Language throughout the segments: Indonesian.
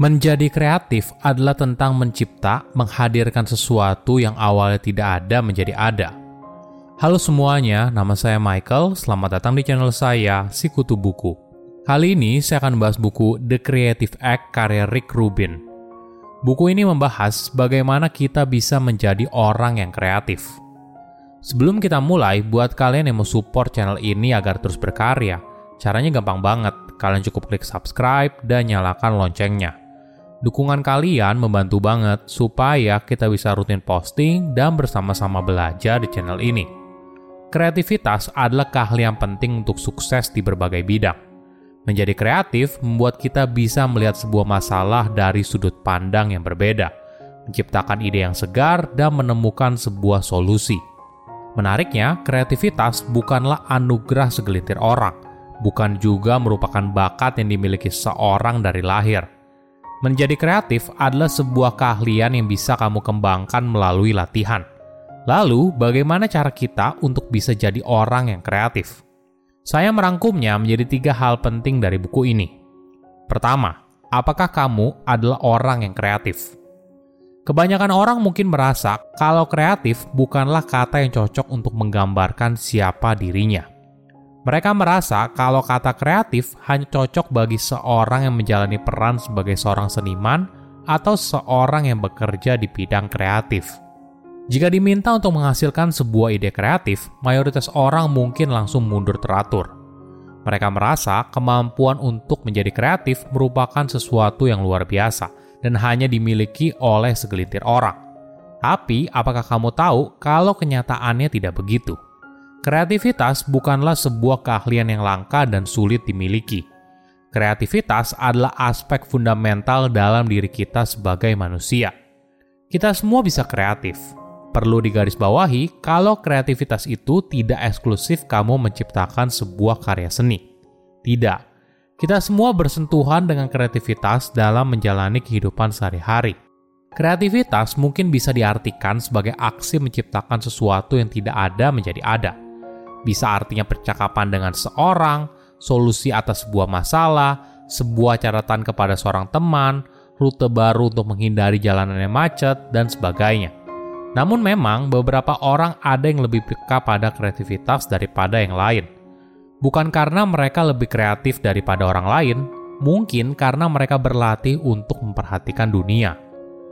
Menjadi kreatif adalah tentang mencipta, menghadirkan sesuatu yang awalnya tidak ada menjadi ada. Halo semuanya, nama saya Michael. Selamat datang di channel saya, Sikutu Buku. Kali ini saya akan membahas buku The Creative Act karya Rick Rubin. Buku ini membahas bagaimana kita bisa menjadi orang yang kreatif. Sebelum kita mulai, buat kalian yang mau support channel ini agar terus berkarya, caranya gampang banget. Kalian cukup klik subscribe dan nyalakan loncengnya. Dukungan kalian membantu banget supaya kita bisa rutin posting dan bersama-sama belajar di channel ini. Kreativitas adalah keahlian penting untuk sukses di berbagai bidang. Menjadi kreatif membuat kita bisa melihat sebuah masalah dari sudut pandang yang berbeda, menciptakan ide yang segar, dan menemukan sebuah solusi. Menariknya, kreativitas bukanlah anugerah segelintir orang, bukan juga merupakan bakat yang dimiliki seorang dari lahir Menjadi kreatif adalah sebuah keahlian yang bisa kamu kembangkan melalui latihan. Lalu, bagaimana cara kita untuk bisa jadi orang yang kreatif? Saya merangkumnya menjadi tiga hal penting dari buku ini. Pertama, apakah kamu adalah orang yang kreatif? Kebanyakan orang mungkin merasa kalau kreatif bukanlah kata yang cocok untuk menggambarkan siapa dirinya. Mereka merasa kalau kata kreatif hanya cocok bagi seorang yang menjalani peran sebagai seorang seniman atau seorang yang bekerja di bidang kreatif. Jika diminta untuk menghasilkan sebuah ide kreatif, mayoritas orang mungkin langsung mundur teratur. Mereka merasa kemampuan untuk menjadi kreatif merupakan sesuatu yang luar biasa dan hanya dimiliki oleh segelintir orang. Tapi, apakah kamu tahu kalau kenyataannya tidak begitu? Kreativitas bukanlah sebuah keahlian yang langka dan sulit dimiliki. Kreativitas adalah aspek fundamental dalam diri kita sebagai manusia. Kita semua bisa kreatif. Perlu digarisbawahi kalau kreativitas itu tidak eksklusif kamu menciptakan sebuah karya seni. Tidak. Kita semua bersentuhan dengan kreativitas dalam menjalani kehidupan sehari-hari. Kreativitas mungkin bisa diartikan sebagai aksi menciptakan sesuatu yang tidak ada menjadi ada bisa artinya percakapan dengan seorang, solusi atas sebuah masalah, sebuah catatan kepada seorang teman, rute baru untuk menghindari jalanan yang macet, dan sebagainya. Namun memang beberapa orang ada yang lebih peka pada kreativitas daripada yang lain. Bukan karena mereka lebih kreatif daripada orang lain, mungkin karena mereka berlatih untuk memperhatikan dunia.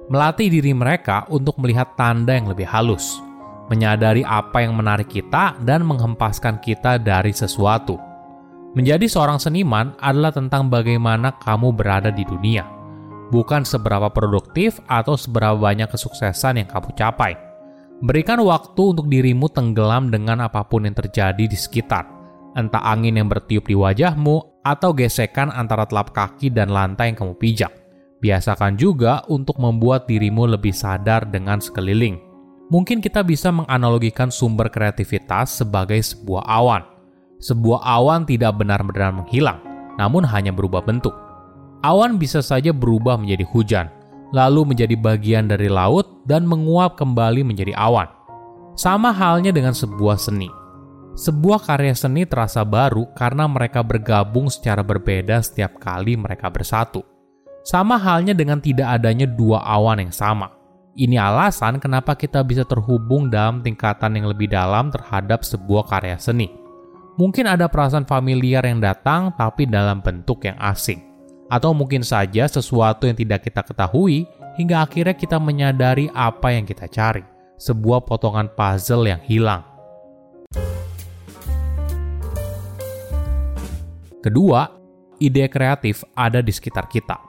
Melatih diri mereka untuk melihat tanda yang lebih halus menyadari apa yang menarik kita, dan menghempaskan kita dari sesuatu. Menjadi seorang seniman adalah tentang bagaimana kamu berada di dunia, bukan seberapa produktif atau seberapa banyak kesuksesan yang kamu capai. Berikan waktu untuk dirimu tenggelam dengan apa pun yang terjadi di sekitar, entah angin yang bertiup di wajahmu atau gesekan antara telap kaki dan lantai yang kamu pijak. Biasakan juga untuk membuat dirimu lebih sadar dengan sekeliling mungkin kita bisa menganalogikan sumber kreativitas sebagai sebuah awan. Sebuah awan tidak benar-benar menghilang, namun hanya berubah bentuk. Awan bisa saja berubah menjadi hujan, lalu menjadi bagian dari laut dan menguap kembali menjadi awan. Sama halnya dengan sebuah seni. Sebuah karya seni terasa baru karena mereka bergabung secara berbeda setiap kali mereka bersatu. Sama halnya dengan tidak adanya dua awan yang sama ini alasan kenapa kita bisa terhubung dalam tingkatan yang lebih dalam terhadap sebuah karya seni. Mungkin ada perasaan familiar yang datang tapi dalam bentuk yang asing. Atau mungkin saja sesuatu yang tidak kita ketahui hingga akhirnya kita menyadari apa yang kita cari. Sebuah potongan puzzle yang hilang. Kedua, ide kreatif ada di sekitar kita.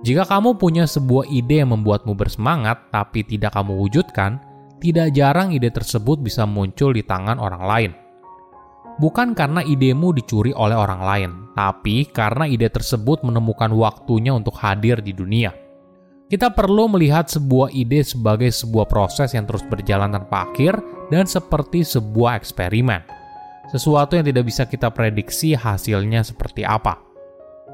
Jika kamu punya sebuah ide yang membuatmu bersemangat tapi tidak kamu wujudkan, tidak jarang ide tersebut bisa muncul di tangan orang lain. Bukan karena idemu dicuri oleh orang lain, tapi karena ide tersebut menemukan waktunya untuk hadir di dunia. Kita perlu melihat sebuah ide sebagai sebuah proses yang terus berjalan tanpa akhir dan seperti sebuah eksperimen. Sesuatu yang tidak bisa kita prediksi hasilnya seperti apa.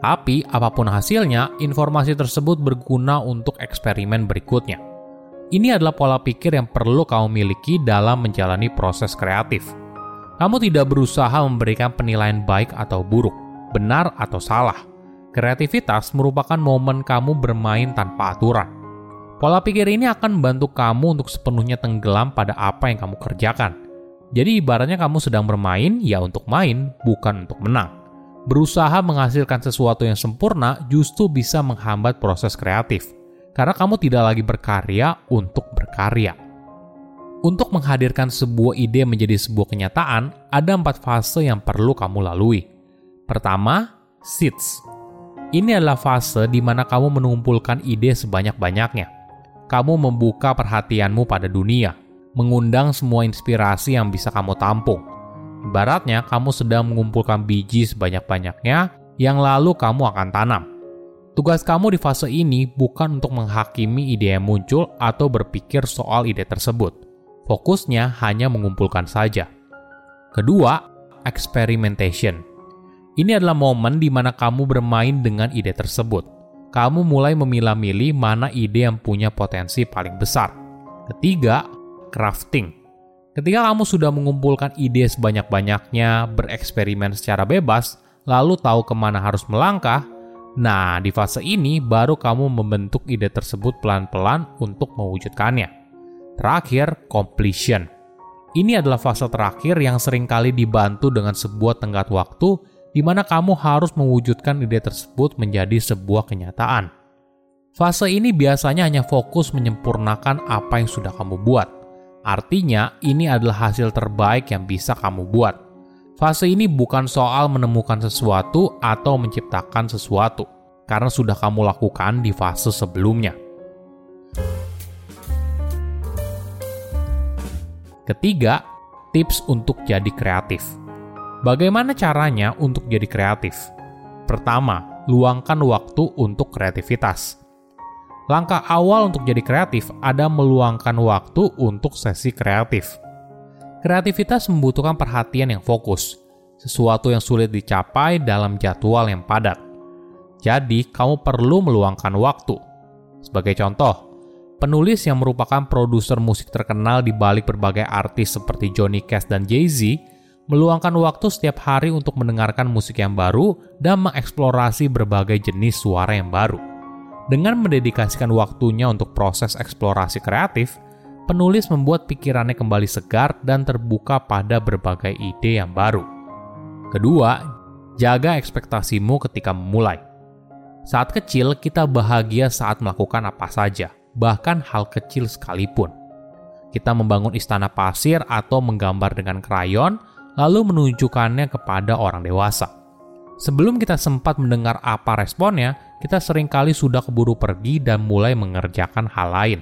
Tapi, apa pun hasilnya, informasi tersebut berguna untuk eksperimen berikutnya. Ini adalah pola pikir yang perlu kamu miliki dalam menjalani proses kreatif. Kamu tidak berusaha memberikan penilaian baik atau buruk, benar atau salah. Kreativitas merupakan momen kamu bermain tanpa aturan. Pola pikir ini akan membantu kamu untuk sepenuhnya tenggelam pada apa yang kamu kerjakan. Jadi ibaratnya kamu sedang bermain ya untuk main, bukan untuk menang. Berusaha menghasilkan sesuatu yang sempurna justru bisa menghambat proses kreatif. Karena kamu tidak lagi berkarya untuk berkarya. Untuk menghadirkan sebuah ide menjadi sebuah kenyataan, ada empat fase yang perlu kamu lalui. Pertama, seeds ini adalah fase di mana kamu mengumpulkan ide sebanyak-banyaknya. Kamu membuka perhatianmu pada dunia, mengundang semua inspirasi yang bisa kamu tampung. Ibaratnya, kamu sedang mengumpulkan biji sebanyak-banyaknya yang lalu kamu akan tanam. Tugas kamu di fase ini bukan untuk menghakimi ide yang muncul atau berpikir soal ide tersebut. Fokusnya hanya mengumpulkan saja. Kedua, experimentation ini adalah momen di mana kamu bermain dengan ide tersebut. Kamu mulai memilah-milih mana ide yang punya potensi paling besar. Ketiga, crafting. Ketika kamu sudah mengumpulkan ide sebanyak-banyaknya, bereksperimen secara bebas, lalu tahu ke mana harus melangkah, nah di fase ini baru kamu membentuk ide tersebut pelan-pelan untuk mewujudkannya. Terakhir, completion. Ini adalah fase terakhir yang sering kali dibantu dengan sebuah tenggat waktu di mana kamu harus mewujudkan ide tersebut menjadi sebuah kenyataan. Fase ini biasanya hanya fokus menyempurnakan apa yang sudah kamu buat. Artinya, ini adalah hasil terbaik yang bisa kamu buat. Fase ini bukan soal menemukan sesuatu atau menciptakan sesuatu, karena sudah kamu lakukan di fase sebelumnya. Ketiga, tips untuk jadi kreatif. Bagaimana caranya untuk jadi kreatif? Pertama, luangkan waktu untuk kreativitas. Langkah awal untuk jadi kreatif ada meluangkan waktu untuk sesi kreatif. Kreativitas membutuhkan perhatian yang fokus, sesuatu yang sulit dicapai dalam jadwal yang padat. Jadi, kamu perlu meluangkan waktu. Sebagai contoh, penulis yang merupakan produser musik terkenal di balik berbagai artis seperti Johnny Cash dan Jay-Z meluangkan waktu setiap hari untuk mendengarkan musik yang baru dan mengeksplorasi berbagai jenis suara yang baru. Dengan mendedikasikan waktunya untuk proses eksplorasi kreatif, penulis membuat pikirannya kembali segar dan terbuka pada berbagai ide yang baru. Kedua, jaga ekspektasimu ketika memulai. Saat kecil, kita bahagia saat melakukan apa saja, bahkan hal kecil sekalipun. Kita membangun istana pasir atau menggambar dengan krayon, lalu menunjukkannya kepada orang dewasa. Sebelum kita sempat mendengar apa responnya, kita sering kali sudah keburu pergi dan mulai mengerjakan hal lain.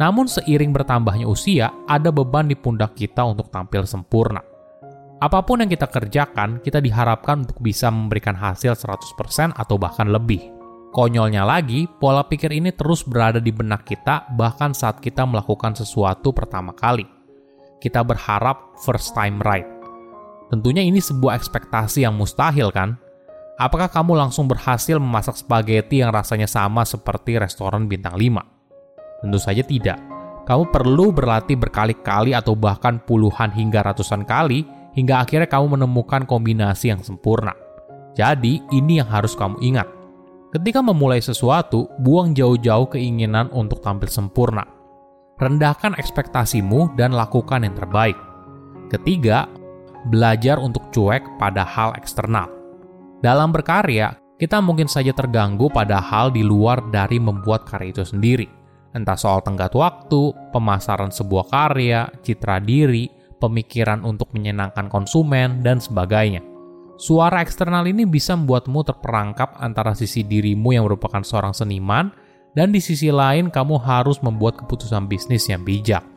Namun seiring bertambahnya usia, ada beban di pundak kita untuk tampil sempurna. Apa pun yang kita kerjakan, kita diharapkan untuk bisa memberikan hasil 100% atau bahkan lebih. Konyolnya lagi, pola pikir ini terus berada di benak kita bahkan saat kita melakukan sesuatu pertama kali kita berharap first time right. Tentunya ini sebuah ekspektasi yang mustahil kan? Apakah kamu langsung berhasil memasak spaghetti yang rasanya sama seperti restoran bintang 5? Tentu saja tidak. Kamu perlu berlatih berkali-kali atau bahkan puluhan hingga ratusan kali hingga akhirnya kamu menemukan kombinasi yang sempurna. Jadi, ini yang harus kamu ingat. Ketika memulai sesuatu, buang jauh-jauh keinginan untuk tampil sempurna rendahkan ekspektasimu dan lakukan yang terbaik. Ketiga, belajar untuk cuek pada hal eksternal. Dalam berkarya, kita mungkin saja terganggu pada hal di luar dari membuat karya itu sendiri. Entah soal tenggat waktu, pemasaran sebuah karya, citra diri, pemikiran untuk menyenangkan konsumen, dan sebagainya. Suara eksternal ini bisa membuatmu terperangkap antara sisi dirimu yang merupakan seorang seniman dan di sisi lain kamu harus membuat keputusan bisnis yang bijak.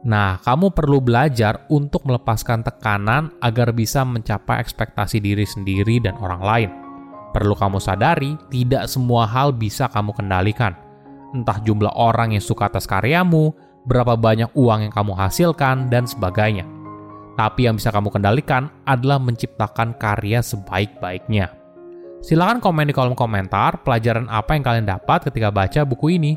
Nah, kamu perlu belajar untuk melepaskan tekanan agar bisa mencapai ekspektasi diri sendiri dan orang lain. Perlu kamu sadari, tidak semua hal bisa kamu kendalikan. Entah jumlah orang yang suka atas karyamu, berapa banyak uang yang kamu hasilkan, dan sebagainya. Tapi yang bisa kamu kendalikan adalah menciptakan karya sebaik-baiknya. Silahkan komen di kolom komentar pelajaran apa yang kalian dapat ketika baca buku ini.